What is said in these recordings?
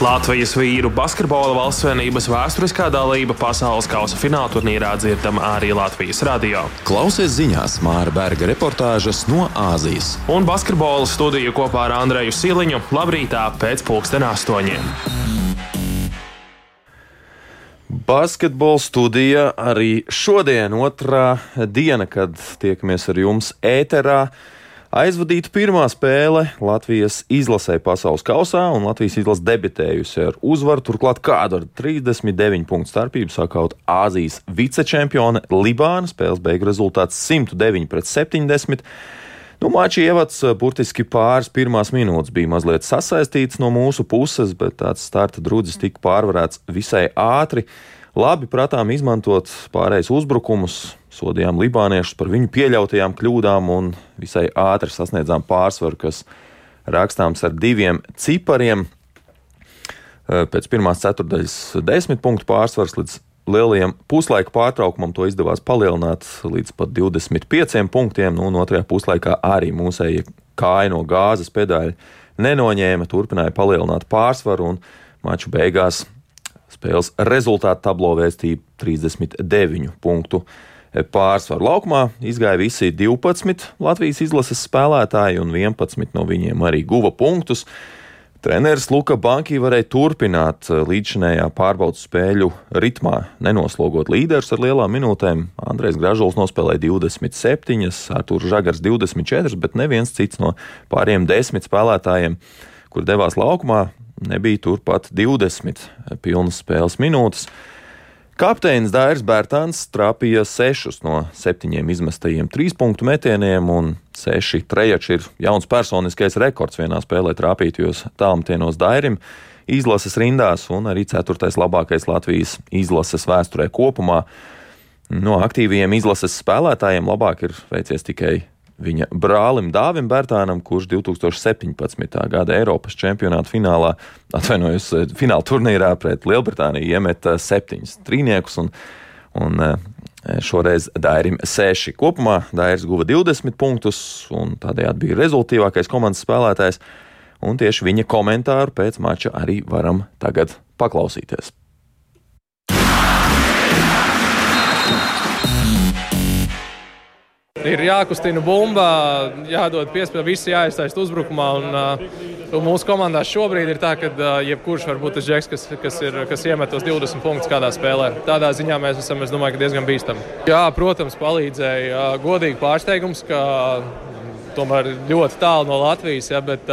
Latvijas vīru basketbola valstsvienības vēsturiskā dalība pasaules kausa fināla turnīrā dzirdama arī Latvijas radio. Klausies ziņās Māra Berga reportāžas no Āzijas. Un basketbola studiju kopā ar Andreju Siliņu labrītā pēc pulksten astoņiem. Basketbola studija arī šodien, otrā diena, kad tiekamies ar jums ēterā. Aizvadīta pirmā spēle Latvijas izlasē pasaules kausā, un Latvijas izlase debitējusi ar uzvaru. Turklāt kādu ar 39 punktu starpību sakaut Āzijas vicečempione Libāna. Spēles beigu rezultāts 109 pret 70. Nu, Mačs ievads burtiski pāris pirmās minūtes bija mazliet sasaistīts no mūsu puses, bet tāds starta drudzis tika pārvarēts visai ātri. Labi prātām izmantot pārējais uzbrukumus, sodījām libāniešus par viņu pieļautajām kļūdām un visai ātri sasniedzām pārsvaru, kas rakstāms ar diviem cipariem. Pēc pirmās ceturdaļas desmit punktu pārsvars līdz lielajam puslaika pārtraukumam to izdevās palielināt līdz pat 25 punktiem, nu, un otrajā puslaikā arī mūsēji kāja no gāzes pedāļa nenoņēma, turpināja palielināt pārsvaru un maču beigās Spēles rezultātu tablo vēstīja 39 punktu pārsvaru. Laukumā izgāja visi 12 Latvijas izlases spēlētāji, un 11 no viņiem arī guva punktus. Treneris Luka Banki varēja turpināt līdzinējā pārbaudas spēļu ritmā, nenoslogot līderus ar lielām minūtēm. Andrejs Gražuls nospēlēja 27, Artūrs Žagars 24, bet neviens cits no pāriem desmit spēlētājiem, kur devās laukumā, nebija turpat 20 pilnas spēles minūtes. Kapteinis Dairis Bērtāns trāpīja 6 no 7 izmestajiem trīspunktu metieniem, un 6 trejači ir jauns personiskais rekords vienā spēlē trāpītajos tālmtienos Dairim izlases rindās, un arī 4. labākais Latvijas izlases vēsturē kopumā. No aktīviem izlases spēlētājiem labāk ir veicies tikai viņa brālim Dāvim Bērtānam, kurš 2017. gada Eiropas čempionāta finālā, atvainojos, fināla turnīrā pret Lielbritāniju iemeta septiņus trīniekus. Un, un eh, šoreiz Dairim 6. Kopumā Dairis guva 20 punktus un tādējādi bija rezultātīvākais komandas spēlētājs. Un tieši viņa komentāru pēc mača arī varam tagad paklausīties. Ir jākustina bumba, jādod piespēle, visi jāiesaist uzbrukumā. Un, uh, mūsu komandā šobrīd ir tā, ka uh, jebkurš var būt tas džeks, kas, kas, ir, kas iemet tos 20 punktus kādā spēlē. Tādā ziņā mēs esam, es domāju, diezgan bīstami. Jā, protams, palīdzēja uh, godīgi pārsteigums, ka tomēr ļoti tālu no Latvijas. Ja, bet,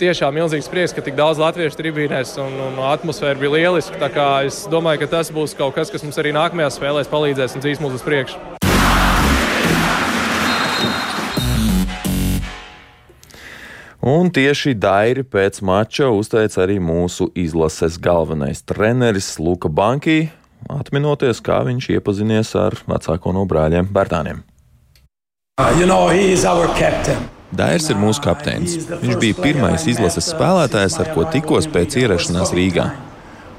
tiešām milzīgs prieks, ka tik daudz latviešu tribīnēs un, un atmosfēra bija lieliska. Es domāju, ka tas būs kaut kas, kas mums arī nākamajās spēlēs palīdzēs un dzīs mūs uz priekšu. Un tieši Dairi pēc mača uzteica arī mūsu izlases galvenais treneris Luka Banki, atminoties, kā viņš iepazinies ar vecāko no brāļiem Bērtāniem. Uh, you know, Dairs ir mūsu kapteinis. Viņš bija pirmais izlases spēlētājs, ar ko tikos pēc ierašanās Rīgā.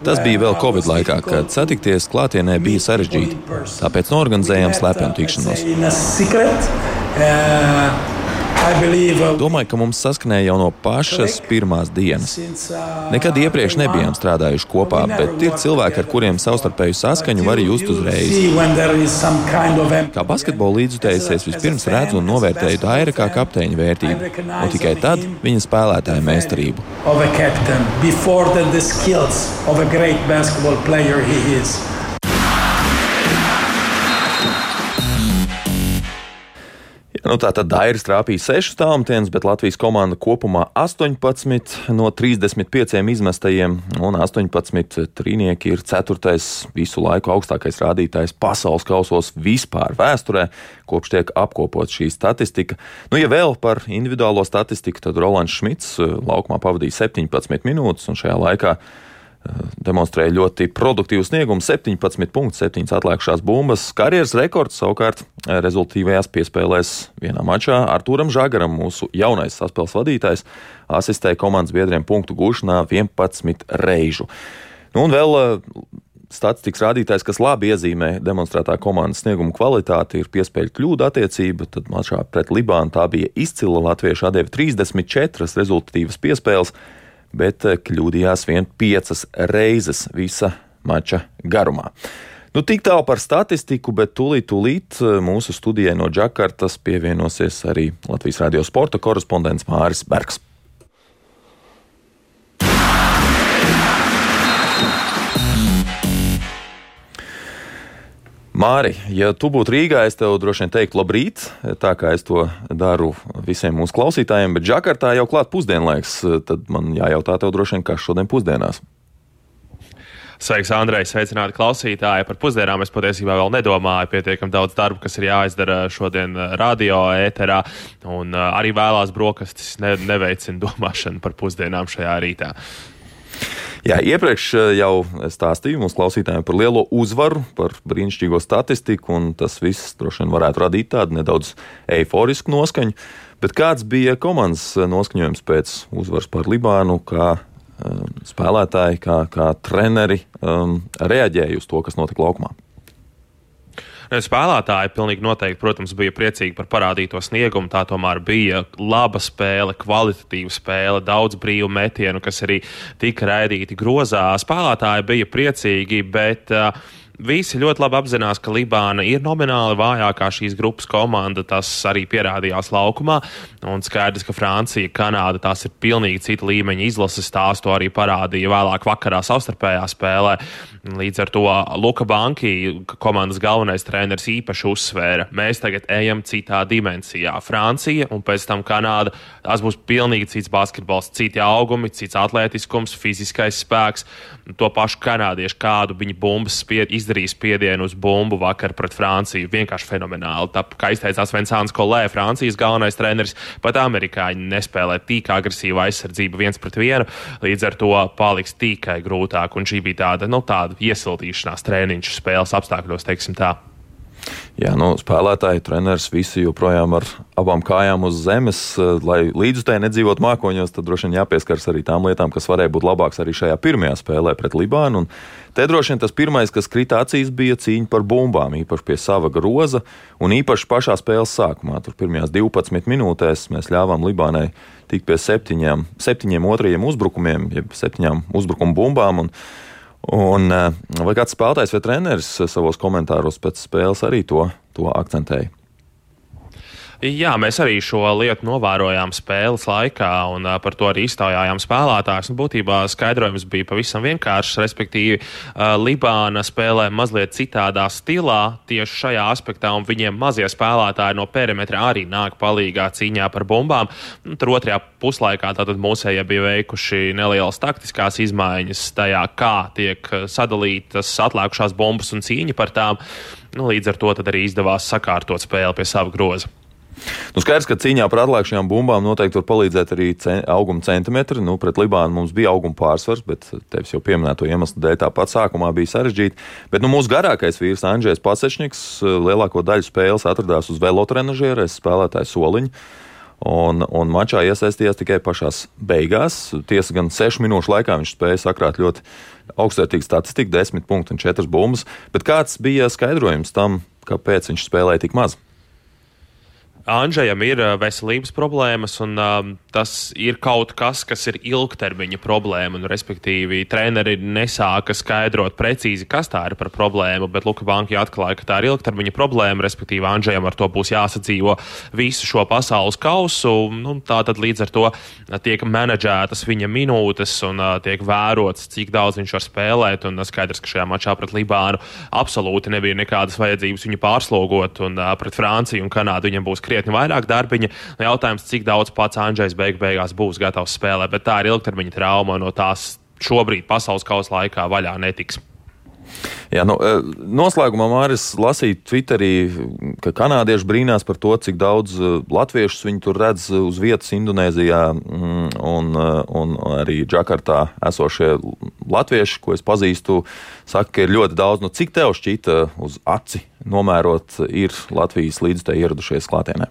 Tas bija vēl Covid laikā, kad satikties klātienē bija sarežģīti. Tāpēc norganizējām slepenu tikšanos. Domāju, ka mums saskanēja jau no pašas pirmās dienas. Nekad iepriekš nebijām strādājuši kopā, bet ir cilvēki, ar kuriem savstarpēju saskaņu var just uzreiz. Kā basketbola līdzutējs es vispirms redzu un novērtēju Daira kā kapteiņa vērtību, un tikai tad viņa spēlētāja meistarību. Nu, tā tad Dairis trāpīja 6 tālmetienus, bet Latvijas komanda kopumā 18 no 35 izmestajiem, un 18 trīnieki ir 4. visu laiku augstākais rādītājs pasaules kausos vispār vēsturē, kopš tiek apkopot šī statistika. Nu, ja vēl par individuālo statistiku, tad Rolands Šmits eh, laukumā pavadīja 17 minūtes, un šajā laikā demonstrēja ļoti produktīvu sniegumu, 17 punktus, 7 atlikušās bumbas. Karjeras rekords savukārt eh, rezultātīvajās piespēlēs vienā mačā Arturam Žagaram, mūsu jaunais saspēles vadītājs, asistēja komandas biedriem punktu gūšanā 11 reižu. Nu, un vēl eh, statistikas rādītājs, kas labi iezīmē demonstrētā komandas snieguma kvalitāti, ir piespēļu kļūda attiecība. Tad mačā pret Libānu tā bija izcila latviešu atdeve 34 rezultātīvas piespēles bet kļūdījās vien piecas reizes visa mača garumā. Nu, tik tālu par statistiku, bet tūlīt, tūlīt mūsu studijai no Džakartas pievienosies arī Latvijas radio sporta korespondents Māris Bergs. Māri, ja tu būtu Rīgā, es tev droši vien teiktu labrīt, tā kā es to daru visiem mūsu klausītājiem, bet Džakartā jau klāt pusdienlaiks, tad man jājautā tev droši vien, kas šodien pusdienās. Sveiks, Andrej, sveicināti klausītāji. Par pusdienām es patiesībā vēl nedomāju. Pietiekami daudz darba, kas ir jāizdara šodien radio ēterā, un arī vēlās brokastis ne, neveicina domāšanu par pusdienām šajā rītā. Jā, iepriekš eh, jau stāstīju mums klausītājiem par lielo uzvaru, par brīnišķīgo statistiku, un tas viss droši vien varētu radīt tādu nedaudz eiforisku noskaņu. Bet kāds bija komandas noskaņojums pēc uzvaras par Libānu, kā um, spēlētāji, kā, kā treneri um, reaģēja uz to, kas notika laukumā? Spēlētāji pilnīgi noteikti, protams, bija priecīgi par parādīto sniegumu. Tā tomēr bija laba spēle, kvalitatīva spēle, daudz brīvu metienu, kas arī tika raidīti grozā. Spēlētāji bija priecīgi, bet uh, visi ļoti labi apzinās, ka Libāna ir nomināli vājākā šīs grupas komanda. Tas arī pierādījās laukumā. Un skaidrs, ka Francija, Kanāda tās ir pilnīgi cita līmeņa izlases. Tās to arī parādīja vēlāk vakarā savstarpējā spēlē. Līdz ar to Luka Banki, komandas galvenais treneris, īpaši uzsvēra, mēs tagad ejam citā dimensijā. Francija un pēc tam Kanāda. Tas būs pilnīgi cits basketbols, citi augumi, cits atletiskums, fiziskais spēks. To pašu kanādiešu, kādu viņi bumbas spied, izdarīja spiedienu uz bumbu vakar pret Franciju. Vienkārši fenomenāli. Tā, kā izteicās Vinsāns Kolē, Francijas galvenais treneris, pat amerikāņi nespēlē tik agresīvu aizsardzību viens pret vienu. Līdz ar to paliks tikai grūtāk. Un šī bija tāda, nu, tāda iesildīšanās treniņš spēles apstākļos, teiksim tā. Jā, nu, spēlētāji, treneris, visi joprojām ar abām kājām uz zemes, eh, lai līdzutēji nedzīvot mākoņos, tad droši vien jāpieskars arī tām lietām, kas varēja būt labākas arī šajā pirmajā spēlē pret Libānu. Un te droši vien tas pirmais, kas krita acīs, bija cīņa par bumbām, īpaši pie sava groza un īpaši pašā spēles sākumā. Tur pirmajās 12 minūtēs mēs ļāvām Libānai tikt pie septiņiem, septiņiem otrajiem uzbrukumiem, jeb septiņām uzbrukumu bumbām. Un, Un, eh, vai kāds spēlētājs vai treneris savos komentāros pēc spēles arī to, to akcentēja? Jā, mēs arī šo lietu novērojām spēles laikā, un uh, par to arī iztaujājām spēlētājus. Nu, būtībā skaidrojums bija pavisam vienkāršs. Respektīvi, uh, Libāna spēlē mazliet citādā stilā tieši šajā aspektā, un viņiem mazie spēlētāji no perimetra arī nāk palīdzīgā cīņā par bumbām. Un, tur otrajā puslaikā tātad mūsējie bija veikuši nelielas taktiskās izmaiņas tajā, kā tiek sadalītas atlikušās bumbas un cīņa par tām. Nu, līdz ar to arī izdevās sakārtot spēli pie sava groza. Nu, skaidrs, ka cīņā par atlēkšajām bumbām noteikti var palīdzēt arī cen, auguma centimetri. Nu, pret Libānu mums bija auguma pārsvars, bet tevis jau pieminēto iemeslu dēļ tāpat sākumā bija sarežģīti. Bet nu, mūsu garākais vīrs Andrzejs Pasečniks lielāko daļu spēles atradās uz velotrenažieres spēlētāju soliņa. Un, un mačā iesaistījās tikai pašās beigās. Tiesa gan sešu minūšu laikā viņš spēja sakrāt ļoti augstvērtīgu statistiku, desmit punktu un četras bumbas. Bet kāds bija skaidrojums tam, kāpēc viņš spēlēja tik maz? Andrzejam ir veselības problēmas, un um, tas ir kaut kas, kas ir ilgtermiņa problēma. Un, respektīvi, treneri nesāka skaidrot precīzi, kas tā ir par problēmu, bet Luka Banka atklāja, ka tā ir ilgtermiņa problēma. Respektīvi, Andrzejam ar to būs jāsadzīvo visu šo pasaules kausu. Nu, tā tad līdz ar to tiek menedžētas viņa minūtes un uh, tiek vērots, cik daudz viņš var spēlēt. Un uh, skaidrs, ka šajā mačā pret Libānu absolūti nebija nekādas vajadzības viņu pārslogot, un uh, pret Franciju un Kanādu viņam būs krietni vairāk darbiņa. Jautājums, cik daudz pats Andrzejs beig beigās būs gatavs spēlēt, bet tā ir ilgtermiņa trauma no tās šobrīd pasaules kausa laikā vaļā netiks. Jā, nu, e, noslēgumā Māris lasīja Twitterī, ka kanādieši brīnās par to, cik daudz e, latviešus viņi tur redz uz vietas Indonēzijā mm, un, e, un arī Džakartā esošie latvieši, ko es pazīstu, saka, ka ir ļoti daudz. Nu, cik tev šķita uz aci nomērot, ir Latvijas līdzstē ieradušies klātienē?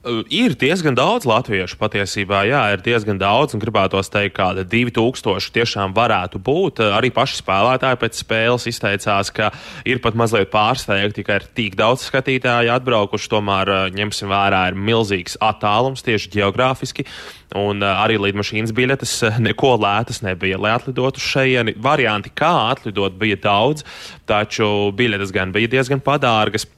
Ir diezgan daudz latviešu patiesībā, jā, ir diezgan daudz, un gribētos teikt, ka 2000 tiešām varētu būt. Arī paši spēlētāji pēc spēles izteicās, ka ir pat mazliet pārsteigti, ka ir tik daudz skatītāju atbraukuši. Tomēr, ņemsim vērā, ir milzīgs attālums tieši geogrāfiski, un arī lidmašīnas biļetes neko lētas nebija, lai atlidotu šejieni. Varianti, kā atlidot, bija daudz, taču biļetes gan bija diezgan padārgas.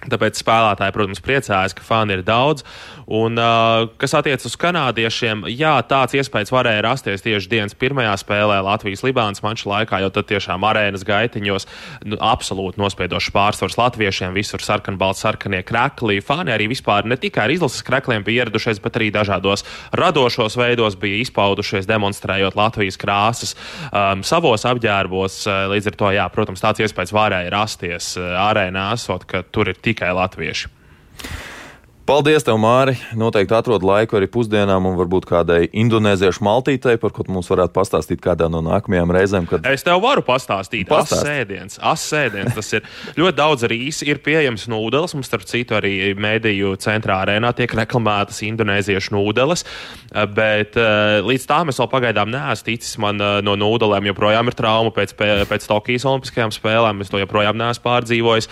Tāpēc spēlētāji, protams, priecājas, ka fani ir daudz. Un, uh, kas attiecas uz kanādiešiem, jā, tāds iespējas varēja rasties tieši dienas pirmajā spēlē Latvijas-Libānas mača laikā, jo tad tiešām arēnas gaitiņos nu, absolūti nospiedošs pārsvars latviešiem, visur sarkanbalts, sarkanie krekli. Fani arī vispār ne tikai ar izlases krekliem bija ieradušies, bet arī dažādos radošos veidos bija izpaudušies, demonstrējot Latvijas krāsas um, savos apģērbos. Līdz ar to, jā, protams, tāds iespējas varēja rasties uh, arēnā, esot, ka tur ir tikai latvieši. Paldies, tev, Māri. Noteikti atrod laiku arī pusdienām un varbūt kādai indonēziešu maltītei, par ko mums varētu pastāstīt kādā no nākamajām reizēm. Kad... Es tev varu pastāstīt, Pastāst. asēdiens. Asēdiens, tas ir ļoti daudz rīsi, ir pieejams nūdeles. Mums, starp citu, arī mēdīju centrā arēnā tiek reklamētas indonēziešu nūdeles, bet eh, līdz tam es vēl pagaidām neesmu ticis. Man eh, no nūdelēm joprojām ir trauma pēc, pēc Tokijas Olimpiskajām spēlēm. Es to joprojām neesmu pārdzīvojis.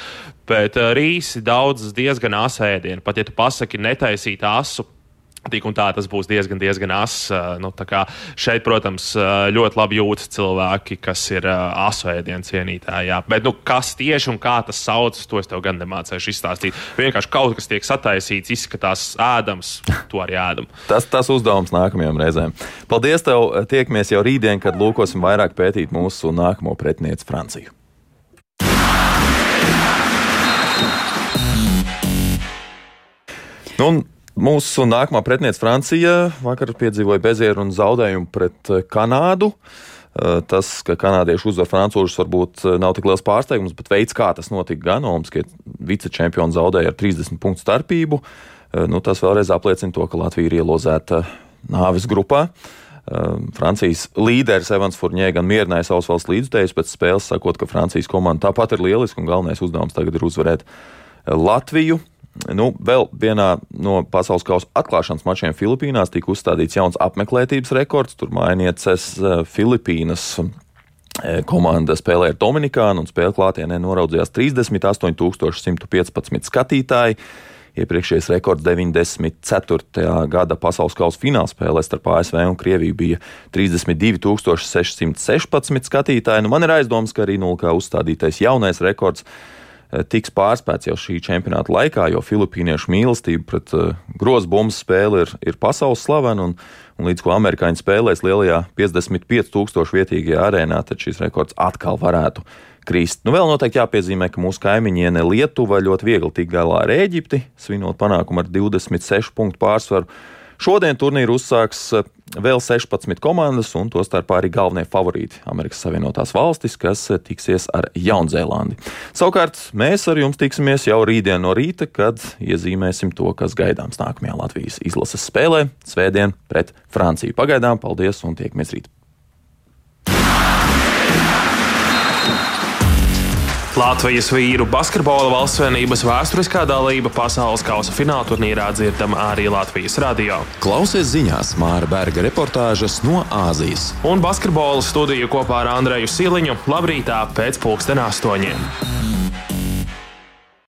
Bet uh, rīsi daudz diezgan asēdienu. Pat ja tu pasaki netaisīt asu, Tik un tā tas būs diezgan, diezgan ass. Nu, šeit, protams, ļoti labi jūtas cilvēki, kas ir asu ēdienu cienītāji. Jā. Bet nu, kas tieši un kā tas saucas, to es tev gan nemācīšu izstāstīt. Vienkārši kaut kas tiek sataisīts, izskatās ēdams, to arī ēdam. tas, tas uzdevums nākamajām reizēm. Paldies tev! Tiekamies jau rītdien, kad lūkosim vairāk pētīt mūsu nākamo pretinieci Franciju. Nu, Mūsu nākamā pretiniece Francija vakar piedzīvoja bezieru un zaudējumu pret eh, Kanādu. Eh, tas, ka kanādieši uzvar francūžus, varbūt eh, nav tik liels pārsteigums, bet veids, kā tas notika gan Olimpiskie vicečempioni zaudēja ar 30 punktu starpību, nu, tas vēlreiz apliecina to, ka Latvija ir ielozēta nāves grupā. Francijas līderis Evans Furnē gan mierināja savus valsts līdzutējus pēc spēles, sakot, ka Francijas komanda tāpat ir lieliska un galvenais uzdevums tagad ir uzvarēt Latviju. Nu, vēl vienā no pasaules kausa atklāšanas mačiem Filipīnās tika uzstādīts jauns apmeklētības rekords. Tur mainieces eh, Filipīnas eh, komanda spēlēja ar Dominikānu un spēle klātienē noraudzījās 38,115 skatītāji. Iepriekšējais rekords 94. gada pasaules kausa finālspēlē starp ASV un Krieviju bija 32,616 skatītāji. Nu, man ir aizdoms, ka arī nulkā uzstādītais jaunais rekords tiks pārspēts jau šī čempionāta laikā, jo filipīniešu mīlestība pret uh, grozbumbu spēli ir, ir pasaules slavena. Un, un līdz ko amerikāņi spēlēs lielajā 55,000 vietīgajā arēnā, tad šis rekords atkal varētu krist. Nu, vēl noteikti jāpiezīmē, ka mūsu kaimiņiene Lietuva ļoti viegli tik galā ar Eģipti, svinot panākumu ar 26 punktu pārsvaru. Šodien turnīru uzsāks eh, vēl 16 komandas, un tostarp arī galvenie favorīti - Amerikas Savienotās valstis, kas eh, tiksies ar Jaunzēlandi. Savukārt mēs ar jums tiksimies jau rītdien no rīta, kad iezīmēsim to, kas gaidāms nākamajā Latvijas izlases spēlē - Svētdien pret Franciju. Pagaidām, paldies un tiekamies rīt! Latvijas vīru basketbola valstsvienības vēsturiskā dalība pasaules kausa fināla turnīrā dzirdama arī Latvijas radio. Klausies ziņās Māra Berga reportāžas no Āzijas. Un basketbola studiju kopā ar Andreju Siliņu labrītā pēc pulksten astoņiem.